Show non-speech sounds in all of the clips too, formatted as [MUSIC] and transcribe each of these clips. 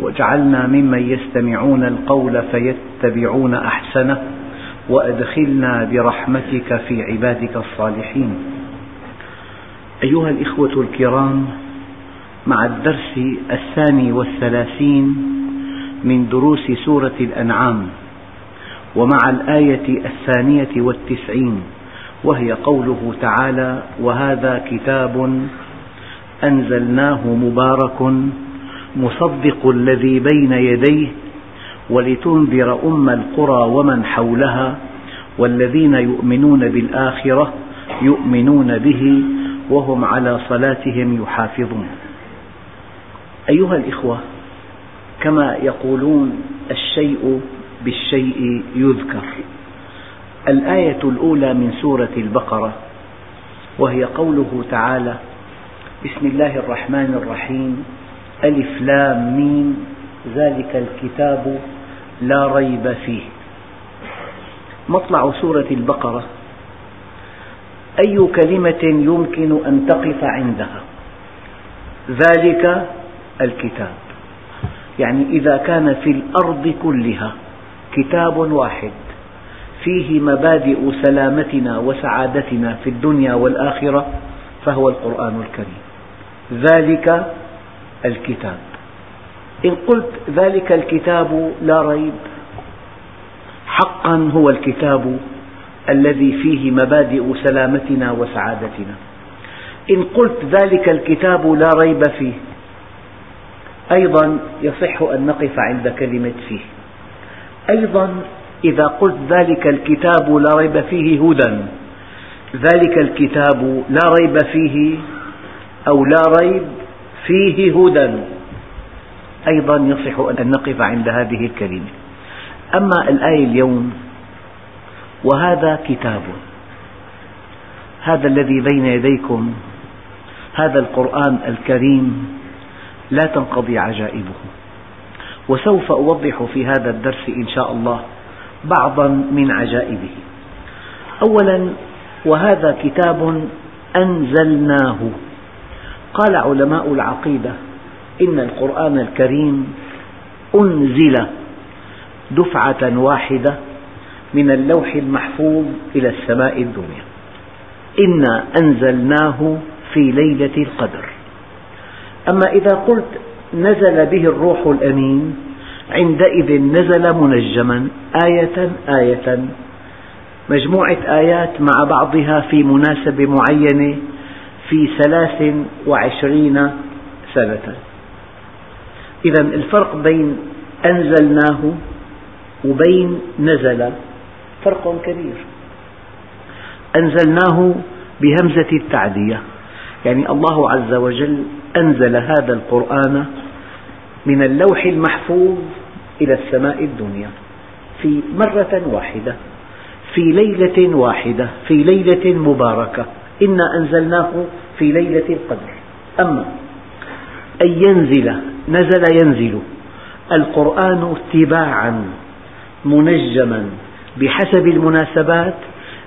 واجعلنا ممن يستمعون القول فيتبعون أحسنه وأدخلنا برحمتك في عبادك الصالحين. أيها الإخوة الكرام مع الدرس الثاني والثلاثين من دروس سورة الأنعام ومع الآية الثانية والتسعين وهي قوله تعالى وهذا كتاب أنزلناه مبارك مصدق الذي بين يديه ولتنذر أم القرى ومن حولها والذين يؤمنون بالآخرة يؤمنون به وهم على صلاتهم يحافظون. أيها الإخوة كما يقولون الشيء بالشيء يذكر. الآية الأولى من سورة البقرة وهي قوله تعالى بسم الله الرحمن الرحيم ألف لام ميم ذلك الكتاب لا ريب فيه. مطلع سورة البقرة. أي كلمة يمكن أن تقف عندها؟ ذلك الكتاب. يعني إذا كان في الأرض كلها كتاب واحد فيه مبادئ سلامتنا وسعادتنا في الدنيا والآخرة فهو القرآن الكريم. ذلك الكتاب. إن قلت ذلك الكتاب لا ريب. حقا هو الكتاب الذي فيه مبادئ سلامتنا وسعادتنا. إن قلت ذلك الكتاب لا ريب فيه أيضا يصح أن نقف عند كلمة فيه. أيضا إذا قلت ذلك الكتاب لا ريب فيه هدى. ذلك الكتاب لا ريب فيه أو لا ريب فيه هدى. أيضا يصح أن نقف عند هذه الكلمة. أما الآية اليوم وهذا كتاب. هذا الذي بين يديكم هذا القرآن الكريم لا تنقضي عجائبه. وسوف أوضح في هذا الدرس إن شاء الله بعضا من عجائبه. أولا وهذا كتاب أنزلناه. قال علماء العقيدة إن القرآن الكريم أنزل دفعة واحدة من اللوح المحفوظ إلى السماء الدنيا. إنا أنزلناه في ليلة القدر. أما إذا قلت نزل به الروح الأمين عندئذ نزل منجما آية آية. مجموعة آيات مع بعضها في مناسبة معينة في ثلاث وعشرين سنة. إذا الفرق بين أنزلناه وبين نزل فرق كبير. أنزلناه بهمزة التعدية. يعني الله عز وجل أنزل هذا القرآن من اللوح المحفوظ إلى السماء الدنيا. في مرة واحدة في ليلة واحدة في ليلة مباركة. إنا أنزلناه في ليلة القدر. أما أن ينزل نزل ينزل القرآن تباعا منجما. بحسب المناسبات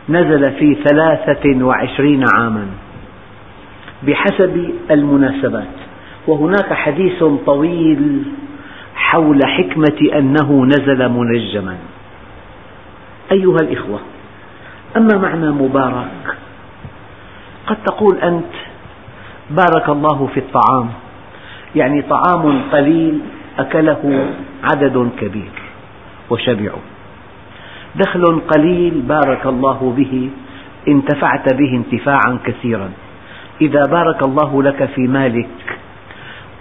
نزل في ثلاثة وعشرين عاما. بحسب المناسبات. وهناك حديث طويل حول حكمة أنه نزل منجما. أيها الإخوة أما معنى مبارك قد تقول أنت بارك الله في الطعام. يعني طعام قليل أكله عدد كبير وشبعوا دخل قليل بارك الله به انتفعت به انتفاعا كثيرا. إذا بارك الله لك في مالك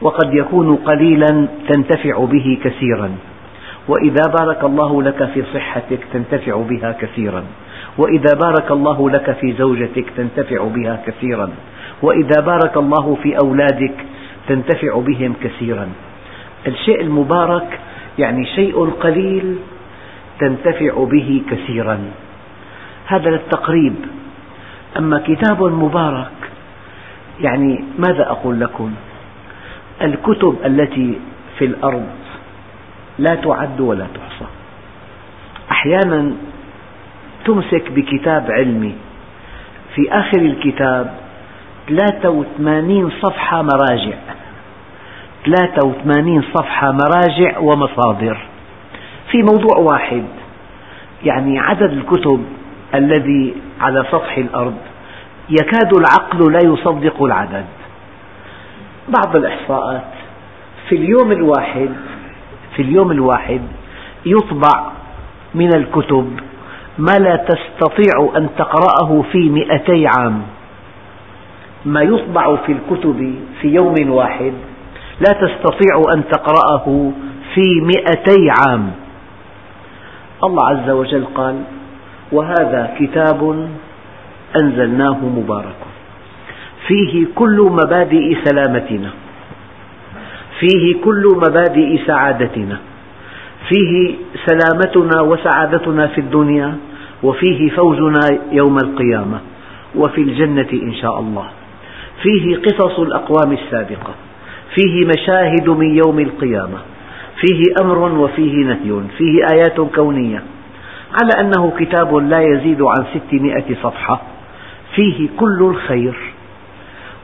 وقد يكون قليلا تنتفع به كثيرا. وإذا بارك الله لك في صحتك تنتفع بها كثيرا. وإذا بارك الله لك في زوجتك تنتفع بها كثيرا. وإذا بارك الله في أولادك تنتفع بهم كثيرا. الشيء المبارك يعني شيء قليل تنتفع به كثيرا. هذا للتقريب. أما كتاب مبارك يعني ماذا أقول لكم؟ الكتب التي في الأرض لا تعد ولا تحصى. أحيانا تمسك بكتاب علمي. في آخر الكتاب 83 صفحة مراجع. 83 صفحة مراجع ومصادر. في موضوع واحد يعني عدد الكتب الذي على سطح الأرض يكاد العقل لا يصدق العدد. بعض الإحصاءات في اليوم الواحد في اليوم الواحد يطبع من الكتب ما لا تستطيع أن تقرأه في مئتي عام. ما يطبع في الكتب في يوم واحد لا تستطيع أن تقرأه في مئتي عام. الله عز وجل قال وهذا كتاب أنزلناه مبارك. فيه كل مبادئ سلامتنا. فيه كل مبادئ سعادتنا. فيه سلامتنا وسعادتنا في الدنيا. وفيه فوزنا يوم القيامة وفي الجنة إن شاء الله. فيه قصص الأقوام السابقة فيه مشاهد من يوم القيامة فيه أمر وفيه نهي فيه آيات كونية على أنه كتاب لا يزيد عن ستمائة صفحة فيه كل الخير.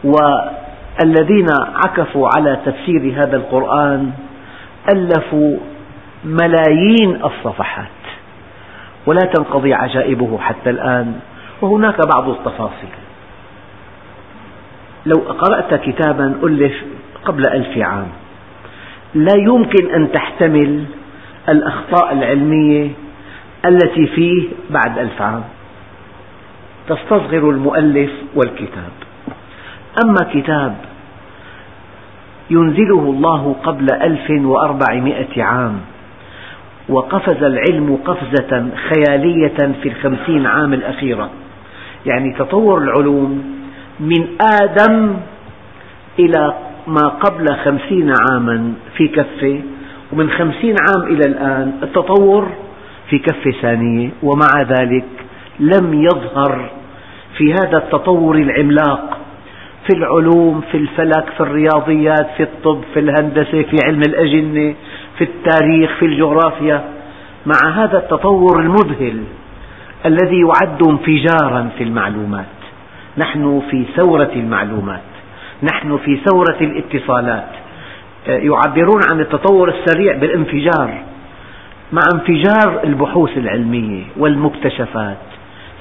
والذين عكفوا على تفسير هذا القرآن ألفوا ملايين الصفحات. ولا تنقضي عجائبه حتى الآن. وهناك بعض التفاصيل. لو قرأت كتابا ألف قبل ألف عام لا يمكن أن تحتمل الأخطاء العلمية التي فيه بعد ألف عام. تستصغر المؤلف والكتاب. أما كتاب ينزله الله قبل ألف وأربعمائة عام وقفز العلم قفزة خيالية في الخمسين عام الأخيرة. يعني تطور العلوم من آدم إلى ما قبل خمسين عاما في كفة ومن خمسين عام إلى الآن التطور في كفة ثانية ومع ذلك لم يظهر في هذا التطور العملاق في العلوم في الفلك في الرياضيات في الطب في الهندسة في علم الأجنة. في التاريخ في الجغرافيا مع هذا التطور المذهل الذي يعد انفجارا في المعلومات. نحن في ثورة المعلومات نحن في ثورة الاتصالات. يعبرون عن التطور السريع بالانفجار مع انفجار البحوث العلمية والمكتشفات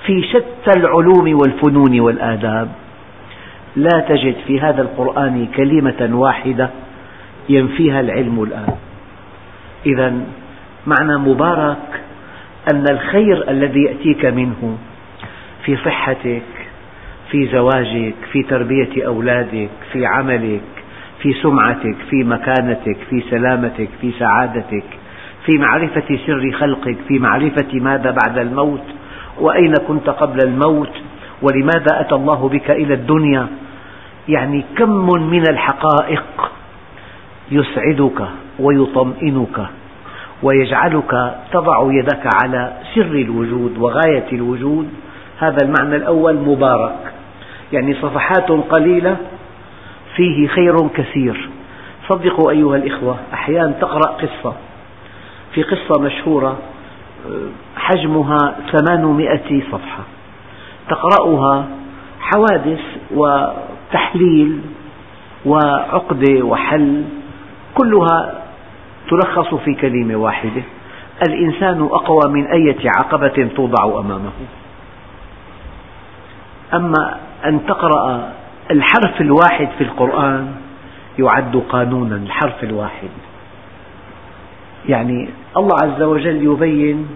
في شتى العلوم والفنون والآداب. لا تجد في هذا القرآن كلمة واحدة ينفيها العلم الآن. إذا معنى مبارك أن الخير الذي يأتيك منه في صحتك في زواجك في تربية أولادك في عملك في سمعتك في مكانتك في سلامتك في سعادتك في معرفة سر خلقك في معرفة ماذا بعد الموت وأين كنت قبل الموت ولماذا أتى الله بك إلى الدنيا؟ يعني كم من الحقائق يسعدك ويطمئنك. ويجعلك تضع يدك على سر الوجود وغاية الوجود. هذا المعنى الأول مبارك. يعني صفحات قليلة فيه خير كثير. صدقوا أيها الإخوة أحيانا تقرأ قصة. في قصة مشهورة حجمها ثمانمائة صفحة. تقرأها حوادث وتحليل وعقدة وحل كلها تلخص في كلمة واحدة. الإنسان أقوى من أية عقبة توضع أمامه. أما أن تقرأ الحرف الواحد في القرآن يعد قانونا الحرف الواحد. يعني الله عز وجل يبين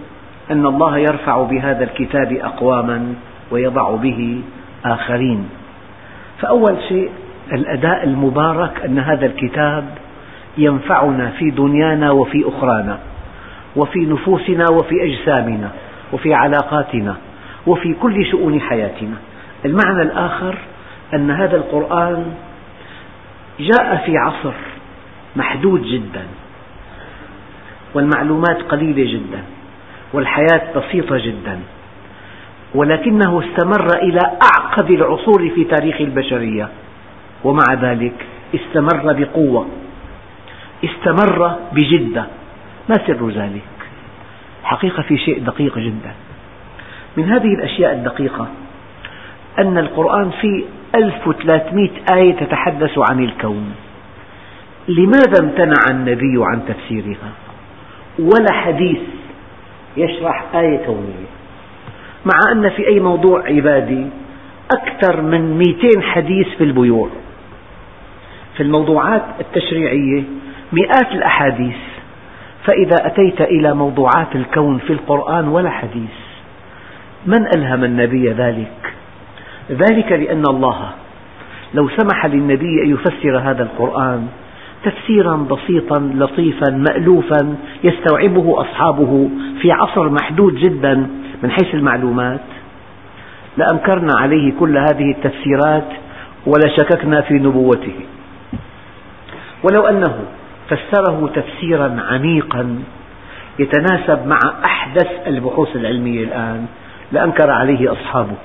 أن الله يرفع بهذا الكتاب أقواما ويضع به آخرين. فأول شيء الأداء المبارك أن هذا الكتاب ينفعنا في دنيانا وفي أخرانا وفي نفوسنا وفي أجسامنا وفي علاقاتنا وفي كل شؤون حياتنا. المعنى الآخر أن هذا القرآن جاء في عصر محدود جدا والمعلومات قليلة جدا والحياة بسيطة جدا ولكنه استمر إلى أعقد العصور في تاريخ البشرية ومع ذلك استمر بقوة. استمر بجدة. ما سر ذلك؟ حقيقة في شيء دقيق جدا. من هذه الأشياء الدقيقة أن القرآن فيه 1300 آية تتحدث عن الكون. لماذا امتنع النبي عن تفسيرها؟ ولا حديث يشرح آية كونية. مع أن في أي موضوع عبادي أكثر من 200 حديث في البيوع. في الموضوعات التشريعية مئات الأحاديث. فإذا أتيت إلى موضوعات الكون في القرآن ولا حديث من ألهم النبي ذلك؟ ذلك لأن الله لو سمح للنبي أن يفسر هذا القرآن تفسيرا بسيطا لطيفا مألوفا يستوعبه أصحابه في عصر محدود جدا من حيث المعلومات. لأنكرنا عليه كل هذه التفسيرات ولشككنا في نبوته. ولو أنه فسره تفسيرا عميقا يتناسب مع أحدث البحوث العلمية الآن لأنكر عليه أصحابه.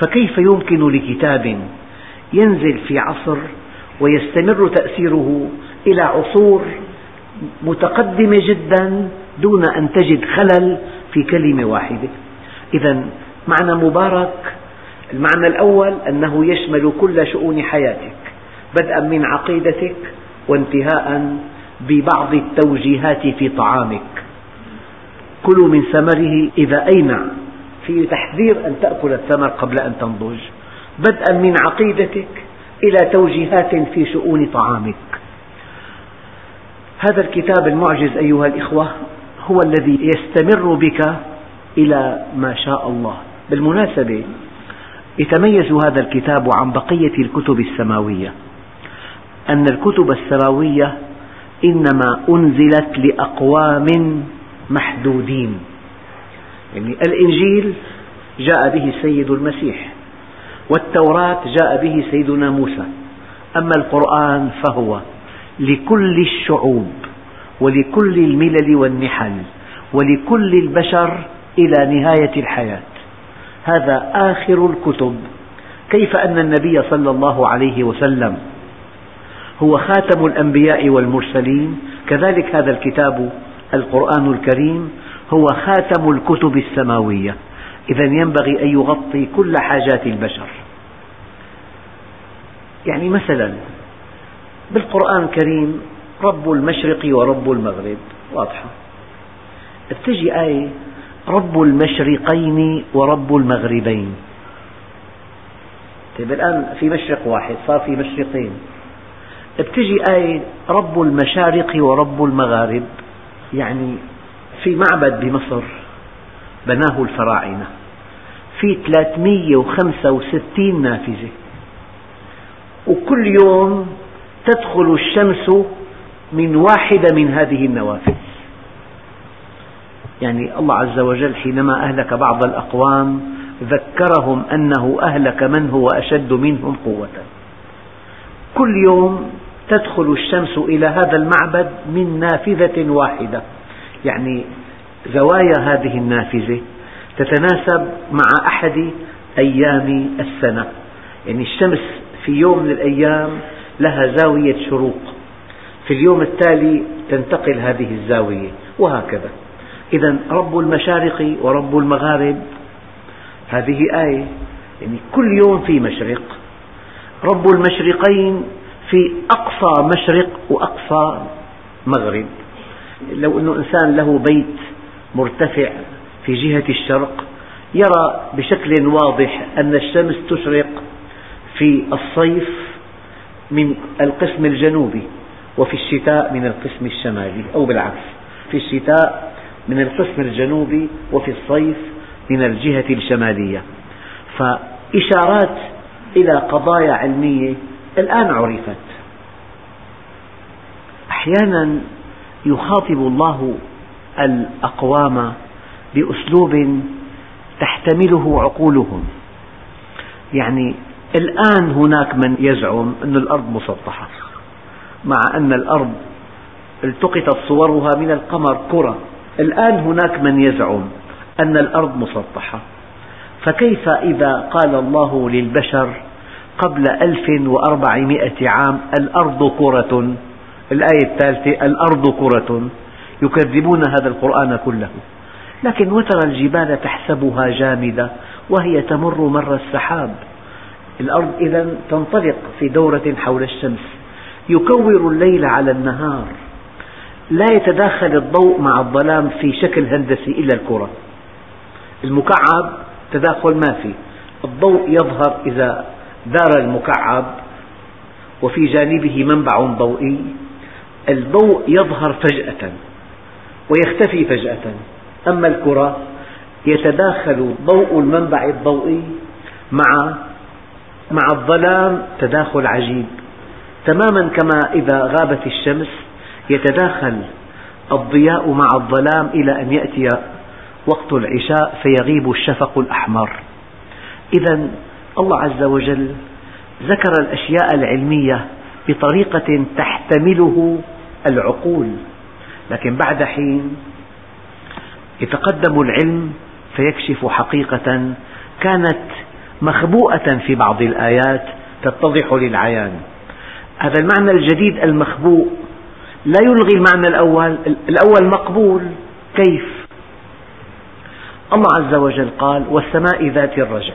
فكيف يمكن لكتاب ينزل في عصر ويستمر تأثيره إلى عصور متقدمة جدا دون أن تجد خلل في كلمة واحدة؟ إذا معنى مبارك المعنى الأول أنه يشمل كل شؤون حياتك بدءا من عقيدتك وانتهاء ببعض التوجيهات في طعامك. كلوا من ثمره إذا أينع في تحذير أن تأكل الثمر قبل أن تنضج. بدءا من عقيدتك إلى توجيهات في شؤون طعامك. هذا الكتاب المعجز أيها الإخوة هو الذي يستمر بك إلى ما شاء الله. بالمناسبة يتميز هذا الكتاب عن بقية الكتب السماوية. أن الكتب السماوية إنما أنزلت لأقوام محدودين. يعني الإنجيل جاء به السيد المسيح والتوراة جاء به سيدنا موسى. أما القرآن فهو لكل الشعوب ولكل الملل والنحل ولكل البشر إلى نهاية الحياة. هذا آخر الكتب. كيف أن النبي صلى الله عليه وسلم هو خاتم الأنبياء والمرسلين. كذلك هذا الكتاب القرآن الكريم هو خاتم الكتب السماوية. إذا ينبغي أن يغطي كل حاجات البشر. يعني مثلا بالقرآن الكريم رب المشرق ورب المغرب. واضحة. تجي آية رب المشرقين ورب المغربين. طيب الآن في مشرق واحد صار في مشرقين. بتجي آية رب المشارق ورب المغارب يعني في معبد بمصر بناه الفراعنة في 365 نافذة وكل يوم تدخل الشمس من واحدة من هذه النوافذ. يعني الله عز وجل حينما أهلك بعض الأقوام ذكرهم أنه أهلك من هو أشد منهم قوة. كل يوم تدخل الشمس إلى هذا المعبد من نافذة واحدة. يعني زوايا هذه النافذة تتناسب مع أحد أيام السنة. يعني الشمس في يوم من الأيام لها زاوية شروق. في اليوم التالي تنتقل هذه الزاوية وهكذا. إذا رب المشارق ورب المغارب هذه آية. يعني كل يوم في مشرق. رب المشرقين في أقصى مشرق وأقصى مغرب. لو أن إنسان له بيت مرتفع في جهة الشرق يرى بشكل واضح أن الشمس تشرق في الصيف من القسم الجنوبي وفي الشتاء من القسم الشمالي أو بالعكس في الشتاء من القسم الجنوبي وفي الصيف من الجهة الشمالية. فإشارات إلى قضايا علمية الآن عرفت. أحيانا يخاطب الله الأقوام بأسلوب تحتمله عقولهم. يعني الآن هناك من يزعم أن الأرض مسطحة مع أن الأرض التقطت صورها من القمر كرة الآن هناك من يزعم أن الأرض مسطحة. فكيف إذا قال الله للبشر قبل ألف وأربعمائة عام الأرض كرة. الآية الثالثة الأرض كرة. يكذبون هذا القرآن كله. لكن وترى الجبال تحسبها جامدة وهي تمر مر السحاب. الأرض إذا تنطلق في دورة حول الشمس. يكور الليل على النهار. لا يتداخل الضوء مع الظلام في شكل هندسي إلا الكرة. المكعب تداخل ما في الضوء يظهر إذا دار المكعب وفي جانبه منبع ضوئي. الضوء يظهر فجأة ويختفي فجأة. أما الكرة يتداخل ضوء المنبع الضوئي مع مع الظلام تداخل عجيب. تماما كما إذا غابت الشمس يتداخل الضياء مع الظلام إلى أن يأتي وقت العشاء فيغيب الشفق الأحمر. إذا الله عز وجل ذكر الأشياء العلمية بطريقة تحتمله العقول. لكن بعد حين يتقدم العلم فيكشف حقيقة كانت مخبوءة في بعض الآيات تتضح للعيان. هذا المعنى الجديد المخبوء لا يلغي المعنى الأول الأول مقبول. كيف؟ الله عز وجل قال والسماء ذات الرجع.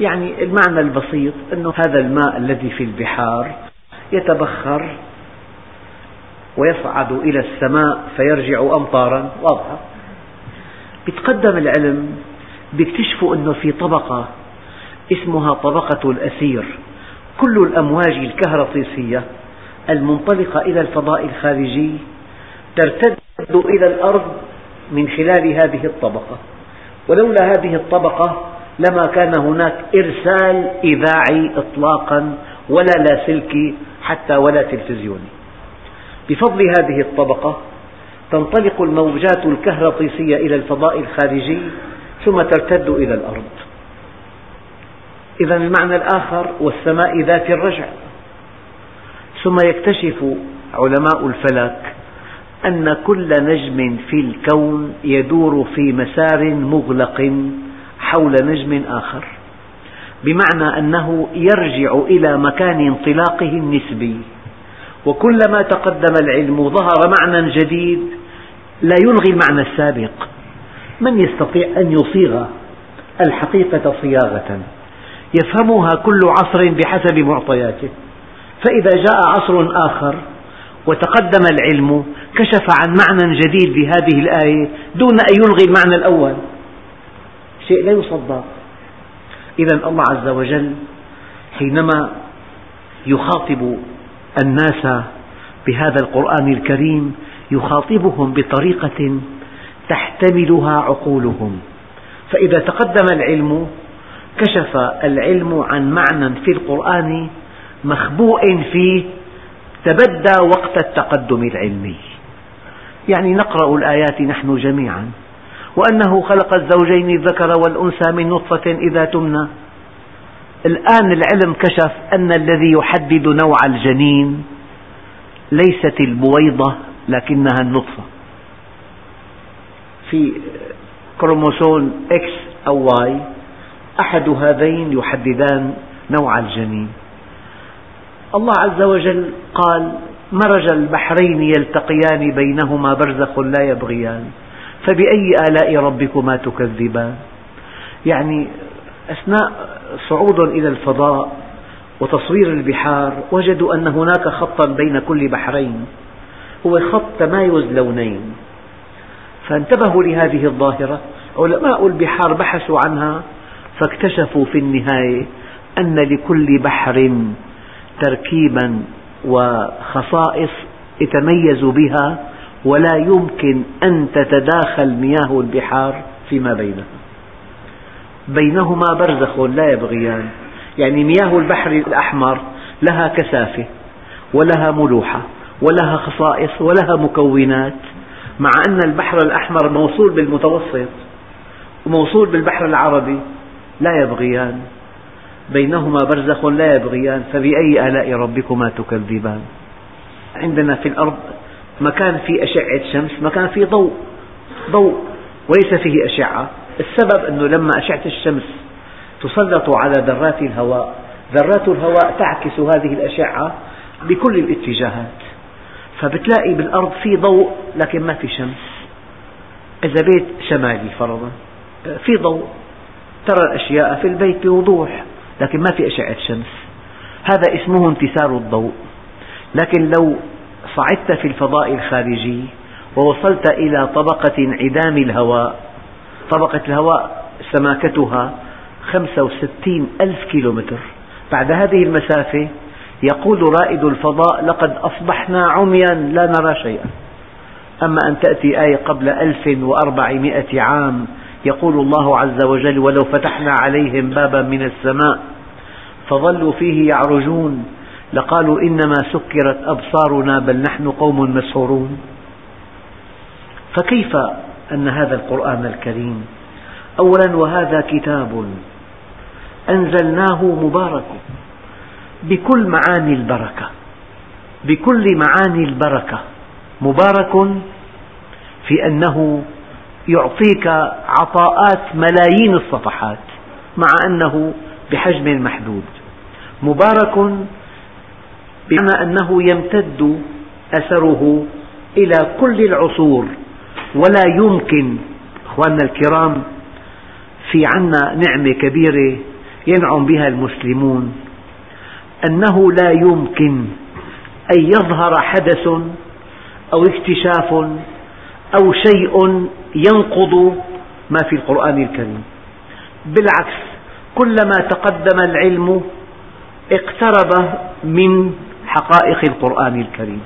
يعني المعنى البسيط أن هذا الماء الذي في البحار يتبخر ويصعد إلى السماء فيرجع أمطارا واضحة يتقدم العلم بيكتشفوا أنه في طبقة اسمها طبقة الأثير كل الأمواج الكهرطيسية المنطلقة إلى الفضاء الخارجي ترتد إلى الأرض من خلال هذه الطبقة. ولولا هذه الطبقة لما كان هناك إرسال إذاعي إطلاقا ولا لاسلكي حتى ولا تلفزيوني بفضل هذه الطبقة تنطلق الموجات الكهرطيسية إلى الفضاء الخارجي ثم ترتد إلى الأرض. إذا المعنى الآخر والسماء ذات الرجع. ثم يكتشف علماء الفلك أن كل نجم في الكون يدور في مسار مغلق حول نجم آخر. بمعنى أنه يرجع إلى مكان انطلاقه النسبي. وكلما تقدم العلم ظهر معنى جديد لا يلغي المعنى السابق. من يستطيع أن يصيغ الحقيقة صياغة؟ يفهمها كل عصر بحسب معطياته. فإذا جاء عصر آخر وتقدم العلم كشف عن معنى جديد لهذه الآية دون أن يلغي المعنى الأول. شيء لا يصدق. إذا الله عز وجل حينما يخاطب الناس بهذا القرآن الكريم يخاطبهم بطريقة تحتملها عقولهم. فإذا تقدم العلم كشف العلم عن معنى في القرآن مخبوء فيه تبدى وقت التقدم العلمي. يعني نقرأ الآيات نحن جميعا. وأنه خلق الزوجين الذكر والأنثى من نطفة إذا تمنى. الآن العلم كشف أن الذي يحدد نوع الجنين ليست البويضة لكنها النطفة. في كروموسوم X أو Y أحد هذين يحددان نوع الجنين. الله عز وجل قال مرج البحرين يلتقيان بينهما برزخ لا يبغيان. فبأي آلاء ربكما تكذبان؟ يعني أثناء صعود إلى الفضاء وتصوير البحار وجدوا أن هناك خطا بين كل بحرين. هو خط تمايز لونين. فانتبهوا لهذه الظاهرة. علماء البحار بحثوا عنها فاكتشفوا في النهاية أن لكل بحر تركيبا وخصائص يتميز بها ولا يمكن أن تتداخل مياه البحار فيما بينها بينهما برزخ لا يبغيان. يعني مياه البحر الأحمر لها كثافة ولها ملوحة ولها خصائص ولها مكونات. مع أن البحر الأحمر موصول بالمتوسط وموصول بالبحر العربي لا يبغيان. بينهما برزخ لا يبغيان. فبأي آلاء ربكما تكذبان؟ عندنا في الأرض مكان فيه أشعة شمس مكان فيه ضوء ضوء وليس فيه أشعة. السبب أنه لما أشعة الشمس تسلط على ذرات الهواء ذرات الهواء تعكس هذه الأشعة بكل الاتجاهات. فبتلاقي بالأرض في ضوء لكن ما في شمس. إذا بيت شمالي فرضا في ضوء ترى الأشياء في البيت بوضوح لكن ما في أشعة شمس. هذا اسمه انتسار الضوء. لكن لو صعدت في الفضاء الخارجي ووصلت إلى طبقة انعدام الهواء. طبقة الهواء سماكتها 65 ألف كيلومتر. بعد هذه المسافة يقول رائد الفضاء لقد أصبحنا عميا لا نرى شيئا. أما أن تأتي آية قبل ألف وأربعمائة عام يقول الله عز وجل ولو فتحنا عليهم بابا من السماء فظلوا فيه يعرجون. لقالوا إنما سكرت أبصارنا بل نحن قوم مسحورون. فكيف أن هذا القرآن الكريم؟ أولا وهذا كتاب أنزلناه مبارك بكل معاني البركة بكل معاني البركة مبارك في أنه يعطيك عطاءات ملايين الصفحات مع أنه بحجم محدود مبارك بمعنى أنه يمتد أثره إلى كل العصور ولا يمكن أخواننا الكرام في عنا نعمة كبيرة ينعم بها المسلمون. أنه لا يمكن أن يظهر حدث أو اكتشاف أو شيء ينقض ما في القرآن الكريم. بالعكس كلما تقدم العلم اقترب من حقائق القرآن الكريم.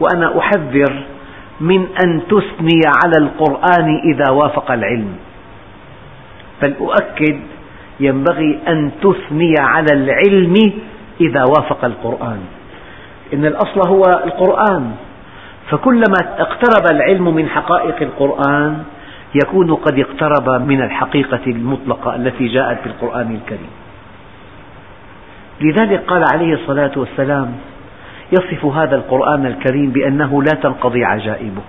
وأنا أحذر من أن تثني على القرآن إذا وافق العلم. بل أؤكد ينبغي أن تثني على العلم إذا وافق القرآن. إن الأصل هو القرآن. فكلما اقترب العلم من حقائق القرآن يكون قد اقترب من الحقيقة المطلقة التي جاءت في القرآن الكريم. لذلك قال عليه الصلاة والسلام يصف هذا القرآن الكريم بأنه لا تنقضي عجائبه.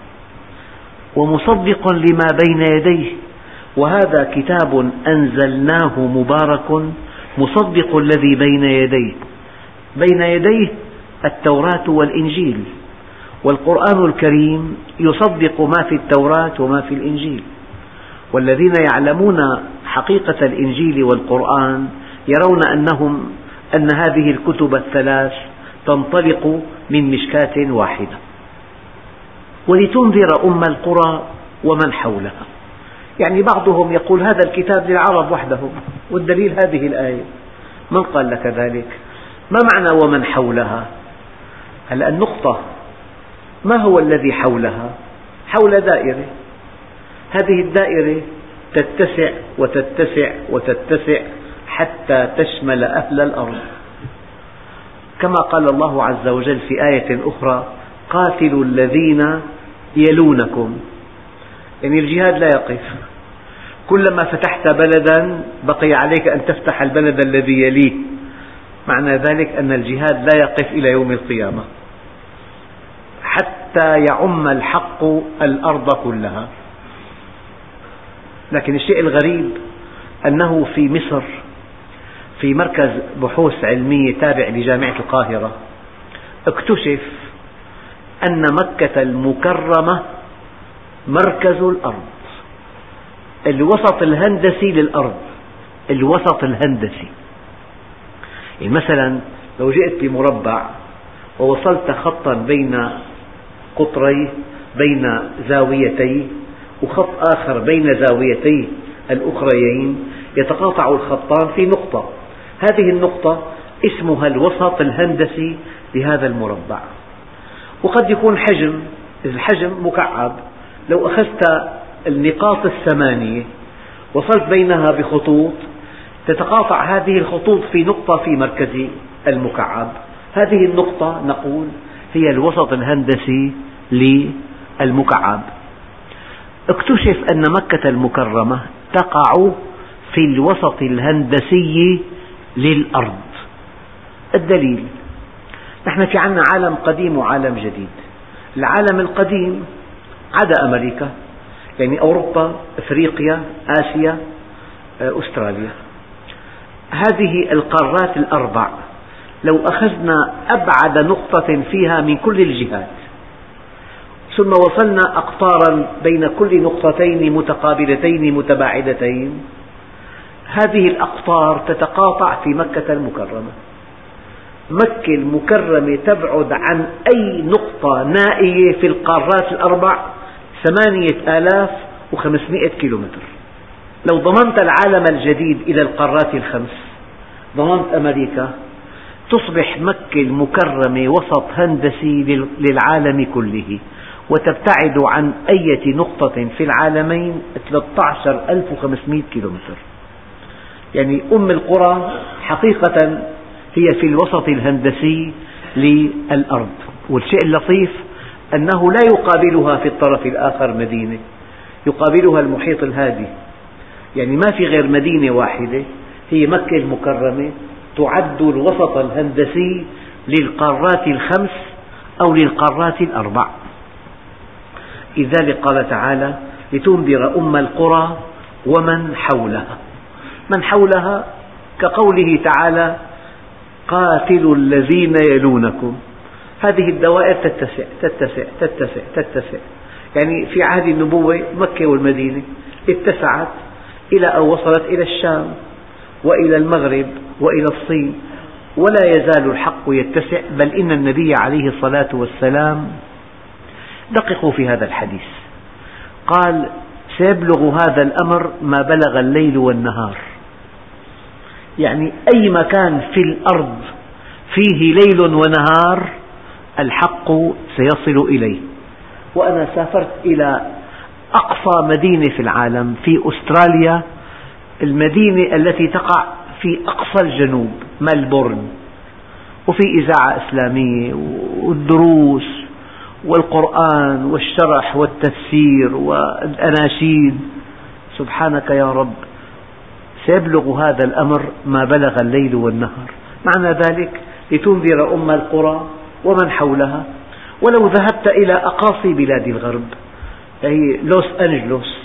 ومصدق لما بين يديه. وهذا كتاب أنزلناه مبارك مصدق الذي بين يديه. بين يديه التوراة والإنجيل. والقرآن الكريم يصدق ما في التوراة وما في الإنجيل. والذين يعلمون حقيقة الإنجيل والقرآن يرون أنهم أن هذه الكتب الثلاث تنطلق من مشكاة واحدة. ولتنذر أم القرى ومن حولها. يعني بعضهم يقول هذا الكتاب للعرب وحدهم والدليل هذه الآية. من قال لك ذلك؟ ما معنى ومن حولها؟ هلأ النقطة ما هو الذي حولها؟ حول دائرة. هذه الدائرة تتسع وتتسع وتتسع حتى تشمل أهل الأرض. كما قال الله عز وجل في آية أخرى قاتلوا الذين يلونكم. يعني الجهاد لا يقف. كلما فتحت بلدا بقي عليك أن تفتح البلد الذي يليه. معنى ذلك أن الجهاد لا يقف إلى يوم القيامة. حتى يعم الحق الأرض كلها. لكن الشيء الغريب أنه في مصر في مركز بحوث علمية تابع لجامعة القاهرة اكتشف أن مكة المكرمة مركز الأرض الوسط الهندسي للأرض الوسط الهندسي. يعني مثلا لو جئت بمربع ووصلت خطا بين قطري بين زاويتي وخط آخر بين زاويتي الأخريين يتقاطع الخطان في نقطة. هذه النقطة اسمها الوسط الهندسي لهذا المربع. وقد يكون حجم الحجم مكعب. لو أخذت النقاط الثمانية وصلت بينها بخطوط تتقاطع هذه الخطوط في نقطة في مركز المكعب. هذه النقطة نقول هي الوسط الهندسي للمكعب. اكتشف أن مكة المكرمة تقع في الوسط الهندسي للأرض. الدليل. نحن في عنا عالم قديم وعالم جديد. العالم القديم عدا أمريكا يعني أوروبا أفريقيا آسيا أستراليا. هذه القارات الأربع لو أخذنا أبعد نقطة فيها من كل الجهات ثم وصلنا أقطارا بين كل نقطتين متقابلتين متباعدتين هذه الأقطار تتقاطع في مكة المكرمة. مكة المكرمة تبعد عن أي نقطة نائية في القارات الأربع ثمانية آلاف وخمسمائة كيلومتر. لو ضمنت العالم الجديد إلى القارات الخمس ضمنت أمريكا تصبح مكة المكرمة وسط هندسي للعالم كله وتبتعد عن أي نقطة في العالمين 13500 كيلومتر. يعني أم القرى حقيقة هي في الوسط الهندسي للأرض. والشيء اللطيف أنه لا يقابلها في الطرف الآخر مدينة يقابلها المحيط الهادي. يعني ما في غير مدينة واحدة هي مكة المكرمة تعد الوسط الهندسي للقارات الخمس أو للقارات الأربع. لذلك قال تعالى لتنذر أم القرى ومن حولها من حولها كقوله تعالى قاتلوا الذين يلونكم. هذه الدوائر تتسع تتسع تتسع تتسع. يعني في عهد النبوة مكة والمدينة اتسعت إلى أن وصلت إلى الشام وإلى المغرب وإلى الصين. ولا يزال الحق يتسع بل إن النبي عليه الصلاة والسلام دققوا في هذا الحديث. قال سيبلغ هذا الأمر ما بلغ الليل والنهار. يعني أي مكان في الأرض فيه ليل ونهار الحق سيصل إليه. وأنا سافرت إلى أقصى مدينة في العالم في أستراليا المدينة التي تقع في أقصى الجنوب ملبورن. وفي إذاعة إسلامية والدروس والقرآن والشرح والتفسير والأناشيد. سبحانك يا رب. سيبلغ هذا الأمر ما بلغ الليل والنهار. معنى ذلك لتنذر أم القرى ومن حولها. ولو ذهبت إلى أقاصي بلاد الغرب هي لوس أنجلوس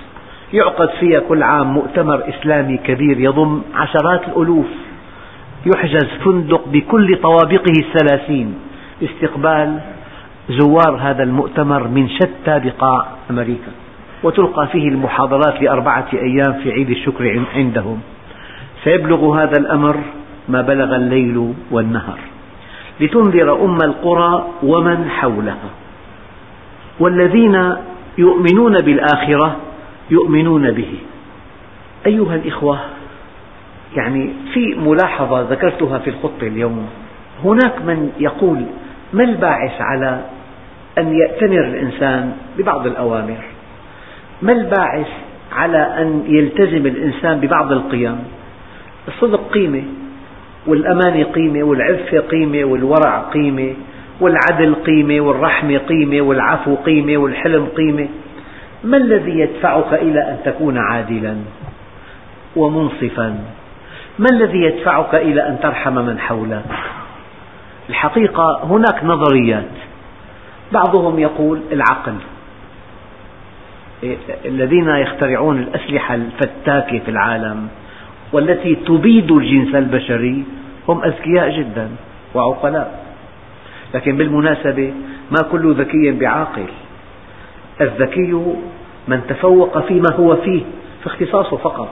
يعقد فيها كل عام مؤتمر إسلامي كبير يضم عشرات الألوف. يحجز فندق بكل طوابقه الثلاثين لاستقبال زوار هذا المؤتمر من شتى بقاع أمريكا. وتلقى فيه المحاضرات لأربعة أيام في عيد الشكر عندهم. سيبلغ هذا الأمر ما بلغ الليل والنهار. لتنذر أم القرى ومن حولها. والذين يؤمنون بالآخرة يؤمنون به. أيها الإخوة يعني في ملاحظة ذكرتها في الخطة اليوم. هناك من يقول ما الباعث على أن يأتمر الإنسان ببعض الأوامر؟ ما الباعث على أن يلتزم الإنسان ببعض القيم؟ الصدق قيمة والأمانة قيمة والعفة قيمة والورع قيمة والعدل قيمة والرحمة قيمة والعفو قيمة والحلم قيمة. ما الذي يدفعك إلى أن تكون عادلا ومنصفا؟ ما الذي يدفعك إلى أن ترحم من حولك؟ الحقيقة هناك نظريات. بعضهم يقول العقل. الذين يخترعون الأسلحة الفتاكة في العالم والتي تبيد الجنس البشري هم أذكياء جدا وعقلاء. لكن بالمناسبة ما كل ذكي بعاقل. الذكي من تفوق فيما هو فيه في اختصاصه فقط.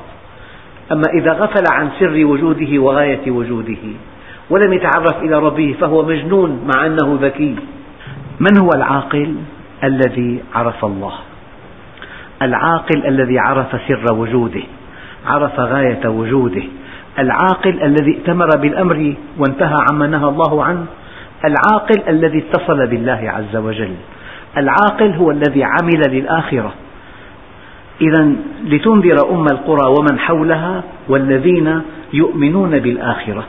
أما إذا غفل عن سر وجوده وغاية وجوده ولم يتعرف إلى ربه فهو مجنون مع أنه ذكي. من هو العاقل الذي عرف الله؟ العاقل الذي عرف سر وجوده عرف غاية وجوده العاقل الذي ائتمر بالأمر وانتهى عما نهى الله عنه العاقل الذي اتصل بالله عز وجل العاقل هو الذي عمل للآخرة. إذا لتنذر أم القرى ومن حولها والذين يؤمنون بالآخرة.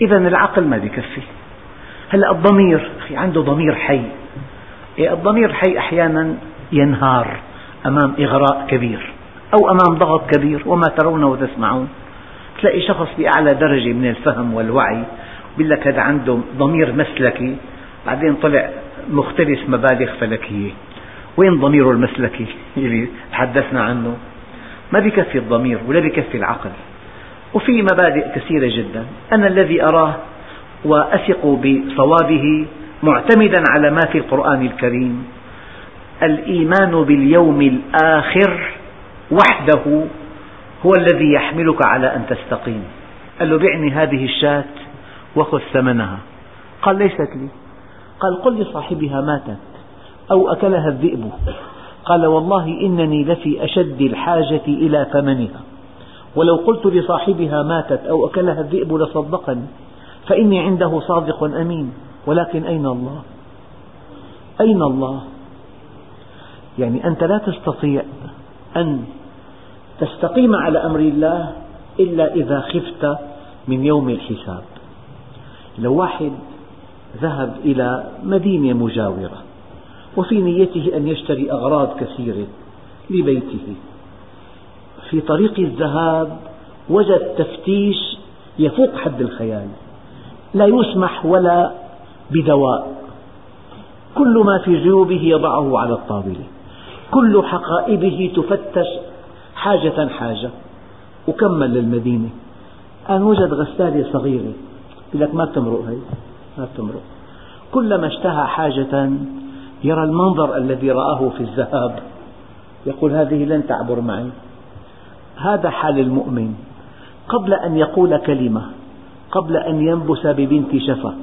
إذا العقل ما بكفي هلا الضمير أخي عنده ضمير حي. إيه، الضمير الحي أحيانا ينهار. أمام إغراء كبير أو أمام ضغط كبير وما ترون وتسمعون. تلاقي شخص بأعلى درجة من الفهم والوعي يقول لك هذا عنده ضمير مسلكي. بعدين طلع مختلف مبالغ فلكية. وين ضمير المسلكي [LAUGHS] اللي تحدثنا عنه؟ ما بكفي الضمير ولا بكفي العقل. وفي مبادئ كثيرة جدا. أنا الذي أراه وأثق بصوابه معتمدا على ما في القرآن الكريم. الإيمان باليوم الآخر وحده هو الذي يحملك على أن تستقيم. قال له بعني هذه الشاة وخذ ثمنها. قال ليست لي. قال قل لصاحبها ماتت أو أكلها الذئب. قال والله إنني لفي أشد الحاجة إلى ثمنها. ولو قلت لصاحبها ماتت أو أكلها الذئب لصدقني فإني عنده صادق أمين. ولكن أين الله؟ أين الله؟ يعني أنت لا تستطيع أن تستقيم على أمر الله إلا إذا خفت من يوم الحساب. لو واحد ذهب إلى مدينة مجاورة وفي نيته أن يشتري أغراض كثيرة لبيته في طريق الذهاب وجد تفتيش يفوق حد الخيال لا يسمح ولا بدواء كل ما في جيوبه يضعه على الطاولة. كل حقائبه تفتش حاجة حاجة. وكمل للمدينة. أن وجد غسالة صغيرة. يقول لك ما بتمرق هي؟ ما بتمرق. كلما اشتهى حاجة يرى المنظر الذي رآه في الذهاب. يقول هذه لن تعبر معي. هذا حال المؤمن. قبل أن يقول كلمة قبل أن ينبس ببنت شفة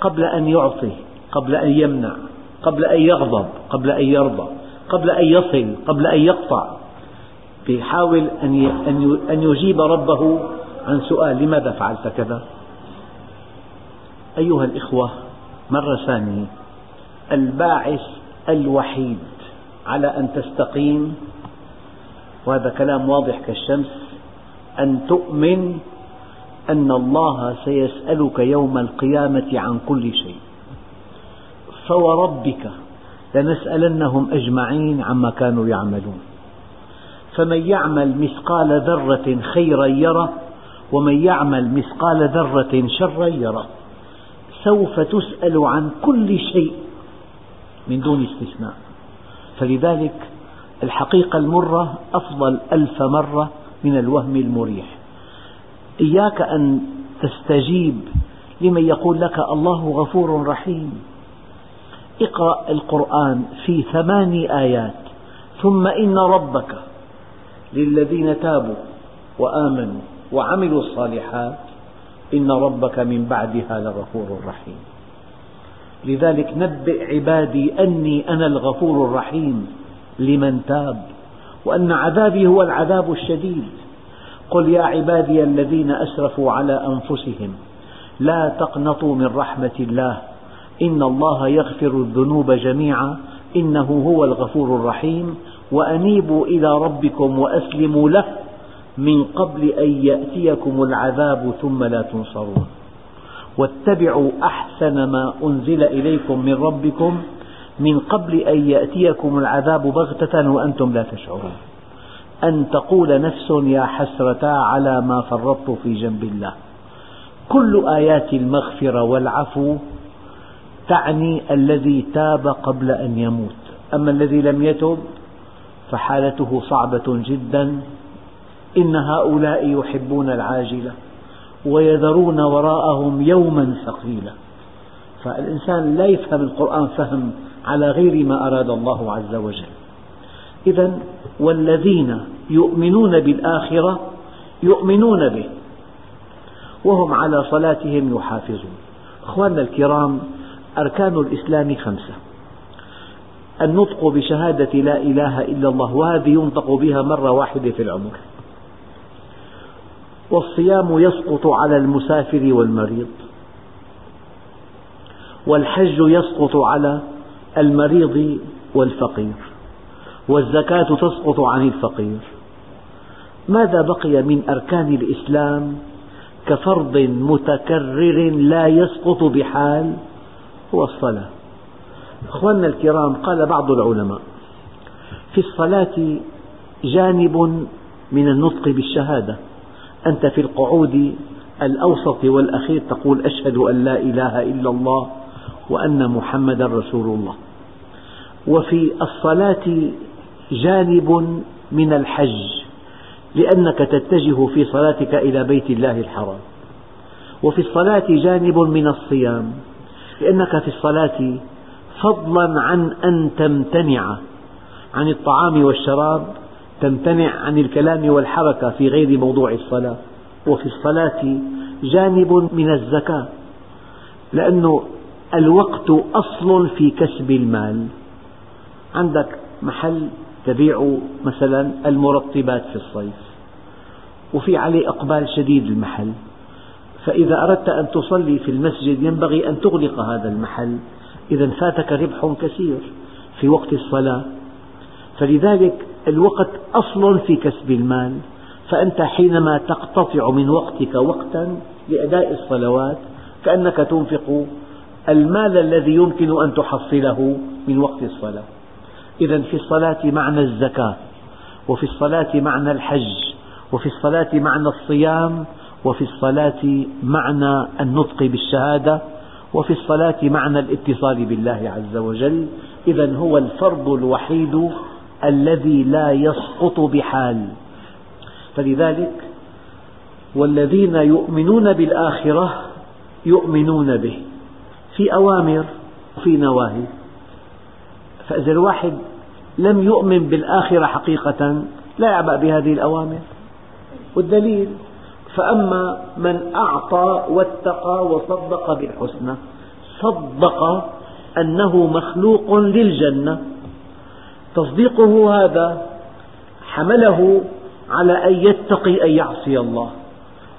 قبل أن يعطي قبل أن يمنع قبل أن يغضب قبل أن يرضى. قبل أن يصل قبل أن يقطع. يحاول أن يجيب ربه عن سؤال لماذا فعلت كذا؟ أيها الإخوة مرة ثانية الباعث الوحيد على أن تستقيم وهذا كلام واضح كالشمس أن تؤمن أن الله سيسألك يوم القيامة عن كل شيء. فوربك لنسألنهم أجمعين عما كانوا يعملون. فمن يعمل مثقال ذرة خيرا يره ومن يعمل مثقال ذرة شرا يره. سوف تسأل عن كل شيء من دون استثناء. فلذلك الحقيقة المرة أفضل ألف مرة من الوهم المريح. إياك أن تستجيب لمن يقول لك الله غفور رحيم. اقرأ القرآن في ثمان آيات. ثم إن ربك للذين تابوا وآمنوا وعملوا الصالحات إن ربك من بعدها لغفور رحيم. لذلك نبئ عبادي أني أنا الغفور الرحيم لمن تاب وأن عذابي هو العذاب الشديد. قل يا عبادي الذين أسرفوا على أنفسهم لا تقنطوا من رحمة الله إن الله يغفر الذنوب جميعا إنه هو الغفور الرحيم وأنيبوا إلى ربكم وأسلموا له من قبل أن يأتيكم العذاب ثم لا تنصرون. واتبعوا أحسن ما أنزل إليكم من ربكم من قبل أن يأتيكم العذاب بغتة وأنتم لا تشعرون. أن تقول نفس يا حسرتا على ما فرطت في جنب الله. كل آيات المغفرة والعفو تعني الذي تاب قبل أن يموت. أما الذي لم يتب فحالته صعبة جدا. إن هؤلاء يحبون العاجلة ويذرون وراءهم يوما ثقيلا. فالإنسان لا يفهم القرآن فهم على غير ما أراد الله عز وجل. إذا والذين يؤمنون بالآخرة يؤمنون به وهم على صلاتهم يحافظون. أخواننا الكرام أركان الإسلام خمسة. النطق بشهادة لا إله إلا الله وهذه ينطق بها مرة واحدة في العمر. والصيام يسقط على المسافر والمريض. والحج يسقط على المريض والفقير. والزكاة تسقط عن الفقير. ماذا بقي من أركان الإسلام كفرض متكرر لا يسقط بحال؟ هو الصلاة. أخواننا الكرام قال بعض العلماء في الصلاة جانب من النطق بالشهادة. أنت في القعود الأوسط والأخير تقول أشهد أن لا إله إلا الله وأن محمدا رسول الله. وفي الصلاة جانب من الحج لأنك تتجه في صلاتك إلى بيت الله الحرام. وفي الصلاة جانب من الصيام لأنك في الصلاة فضلا عن أن تمتنع عن الطعام والشراب تمتنع عن الكلام والحركة في غير موضوع الصلاة. وفي الصلاة جانب من الزكاة لأن الوقت أصل في كسب المال. عندك محل تبيع مثلا المرطبات في الصيف وفي عليه إقبال شديد المحل. فإذا أردت أن تصلي في المسجد ينبغي أن تغلق هذا المحل. إذا فاتك ربح كثير في وقت الصلاة. فلذلك الوقت أصل في كسب المال. فأنت حينما تقتطع من وقتك وقتا لأداء الصلوات كأنك تنفق المال الذي يمكن أن تحصله من وقت الصلاة. إذا في الصلاة معنى الزكاة وفي الصلاة معنى الحج وفي الصلاة معنى الصيام وفي الصلاة معنى النطق بالشهادة وفي الصلاة معنى الاتصال بالله عز وجل. إذا هو الفرض الوحيد الذي لا يسقط بحال. فلذلك والذين يؤمنون بالآخرة يؤمنون به. في أوامر وفي نواهي. فإذا الواحد لم يؤمن بالآخرة حقيقة لا يعبأ بهذه الأوامر. والدليل فأما من أعطى واتقى وصدق بالحسنى صدق أنه مخلوق للجنة. تصديقه هذا حمله على أن يتقي أن يعصي الله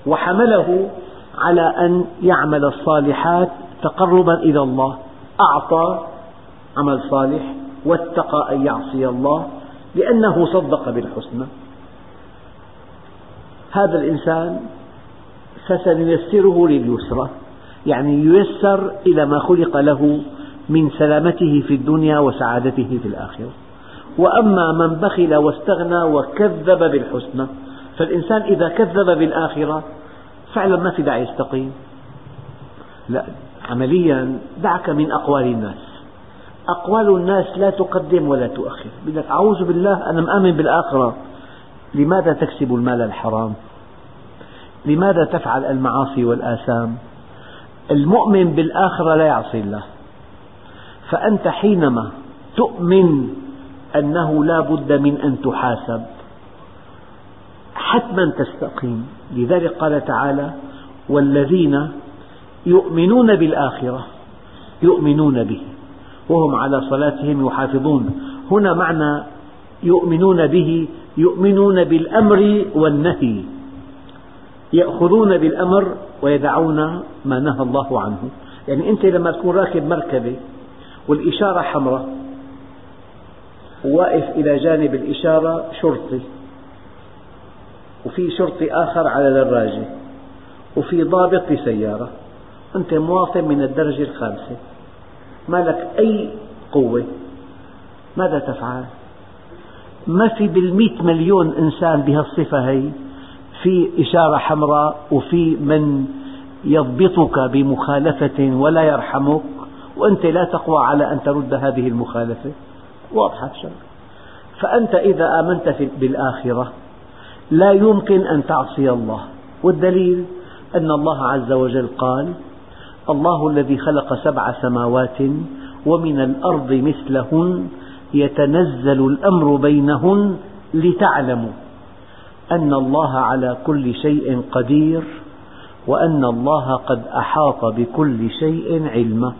وحمله على أن يعمل الصالحات تقربا إلى الله. أعطى عمل صالح واتقى أن يعصي الله لأنه صدق بالحسنى. هذا الإنسان فسنيسره لليسرى يعني ييسر إلى ما خلق له من سلامته في الدنيا وسعادته في الآخرة. وأما من بخل واستغنى وكذب بالحسنى فالإنسان إذا كذب بالآخرة فعلا ما في داعي يستقيم. لا عمليا دعك من أقوال الناس. أقوال الناس لا تقدم ولا تؤخر. لك أعوذ بالله أنا مآمن بالآخرة. لماذا تكسب المال الحرام؟ لماذا تفعل المعاصي والآثام؟ المؤمن بالآخرة لا يعصي الله. فأنت حينما تؤمن أنه لا بد من أن تحاسب حتما تستقيم. لذلك قال تعالى والذين يؤمنون بالآخرة يؤمنون به. وهم على صلاتهم يحافظون. هنا معنى يؤمنون به يؤمنون بالأمر والنهي يأخذون بالأمر ويدعون ما نهى الله عنه. يعني أنت لما تكون راكب مركبة والإشارة حمراء واقف إلى جانب الإشارة شرطي وفي شرطي آخر على دراجة وفي ضابط بسيارة أنت مواطن من الدرجة الخامسة. ما لك أي قوة؟ ماذا تفعل؟ ما في بالمئة مليون إنسان بهالصفة هي. في إشارة حمراء وفي من يضبطك بمخالفة ولا يرحمك وأنت لا تقوى على أن ترد هذه المخالفة. واضحة الشرع فأنت إذا آمنت بالآخرة لا يمكن أن تعصي الله. والدليل أن الله عز وجل قال الله الذي خلق سبع سماوات ومن الأرض مثلهن يتنزل الأمر بينهن لتعلموا أن الله على كل شيء قدير وأن الله قد أحاط بكل شيء علما.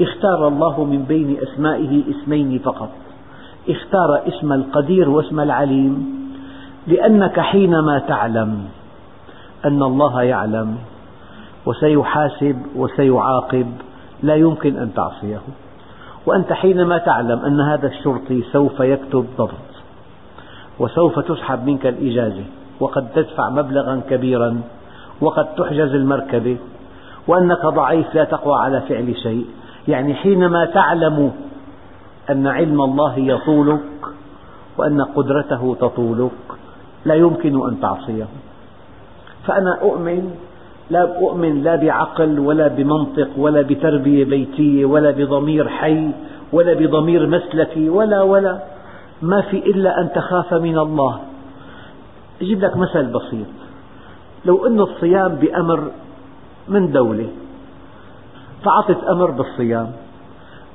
اختار الله من بين أسمائه اسمين فقط. اختار اسم القدير واسم العليم لأنك حينما تعلم أن الله يعلم وسيحاسب وسيعاقب لا يمكن أن تعصيه. وأنت حينما تعلم أن هذا الشرطي سوف يكتب ضبط وسوف تسحب منك الإجازة وقد تدفع مبلغا كبيرا وقد تحجز المركبة وأنك ضعيف لا تقوى على فعل شيء. يعني حينما تعلم أن علم الله يطولك وأن قدرته تطولك لا يمكن أن تعصيه. فأنا أؤمن لا أؤمن لا بعقل ولا بمنطق ولا بتربية بيتية ولا بضمير حي ولا بضمير مسلكي ولا ولا. ما في إلا أن تخاف من الله. أجيب لك مثل بسيط. لو أن الصيام بأمر من دولة فعطت أمر بالصيام.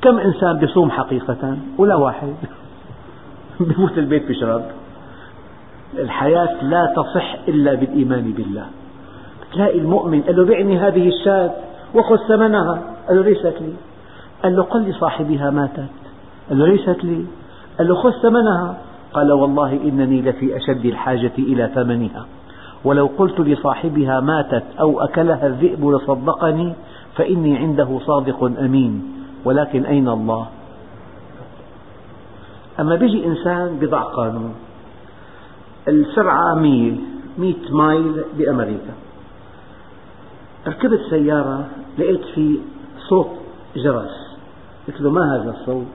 كم إنسان بيصوم حقيقة؟ ولا واحد. [LAUGHS] بفوت البيت بيشرب الحياة لا تصح إلا بالإيمان بالله. تلاقي المؤمن قال له بعني هذه الشاة وخذ ثمنها. قال له ليست لي. قال له قل لصاحبها ماتت. قال له ليست لي. قال له خذ ثمنها. قال والله إنني لفي أشد الحاجة إلى ثمنها. ولو قلت لصاحبها ماتت أو أكلها الذئب لصدقني فإني عنده صادق أمين. ولكن أين الله؟ أما بيجي إنسان بضع قانون. السرعة مية مئة مايل بأمريكا. ركبت سيارة لقيت في صوت جرس قلت له ما هذا الصوت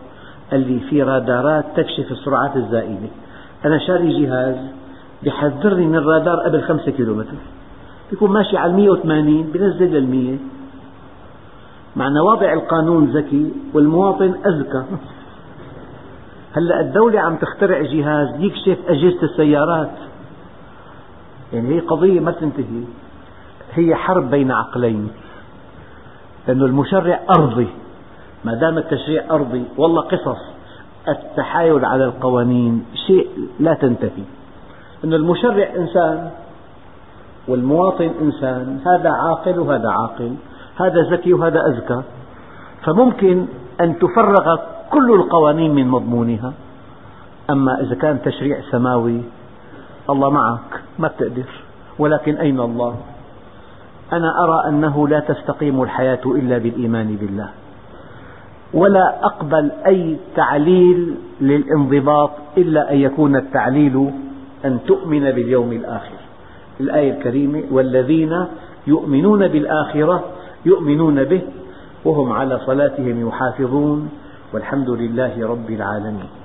قال لي في رادارات تكشف السرعات الزائدة؟ أنا شاري جهاز بحذرني من الرادار قبل خمسة كيلومتر. بيكون ماشي على المية وثمانين بنزل للمية. معنى واضع القانون ذكي والمواطن أذكى. هلأ الدولة عم تخترع جهاز يكشف أجهزة السيارات. يعني هي قضية ما تنتهي هي حرب بين عقلين. لأن المشرع أرضي. ما دام التشريع أرضي والله قصص. التحايل على القوانين شيء لا تنتهي. أن المشرع إنسان والمواطن إنسان هذا عاقل وهذا عاقل هذا ذكي وهذا أذكى فممكن أن تفرغ كل القوانين من مضمونها. أما إذا كان تشريع سماوي الله معك ما بتقدر. ولكن أين الله؟ أنا أرى أنه لا تستقيم الحياة إلا بالإيمان بالله. ولا أقبل أي تعليل للانضباط إلا أن يكون التعليل أن تؤمن باليوم الآخر. الآية الكريمة والذين يؤمنون بالآخرة يؤمنون به وهم على صلاتهم يحافظون والحمد لله رب العالمين.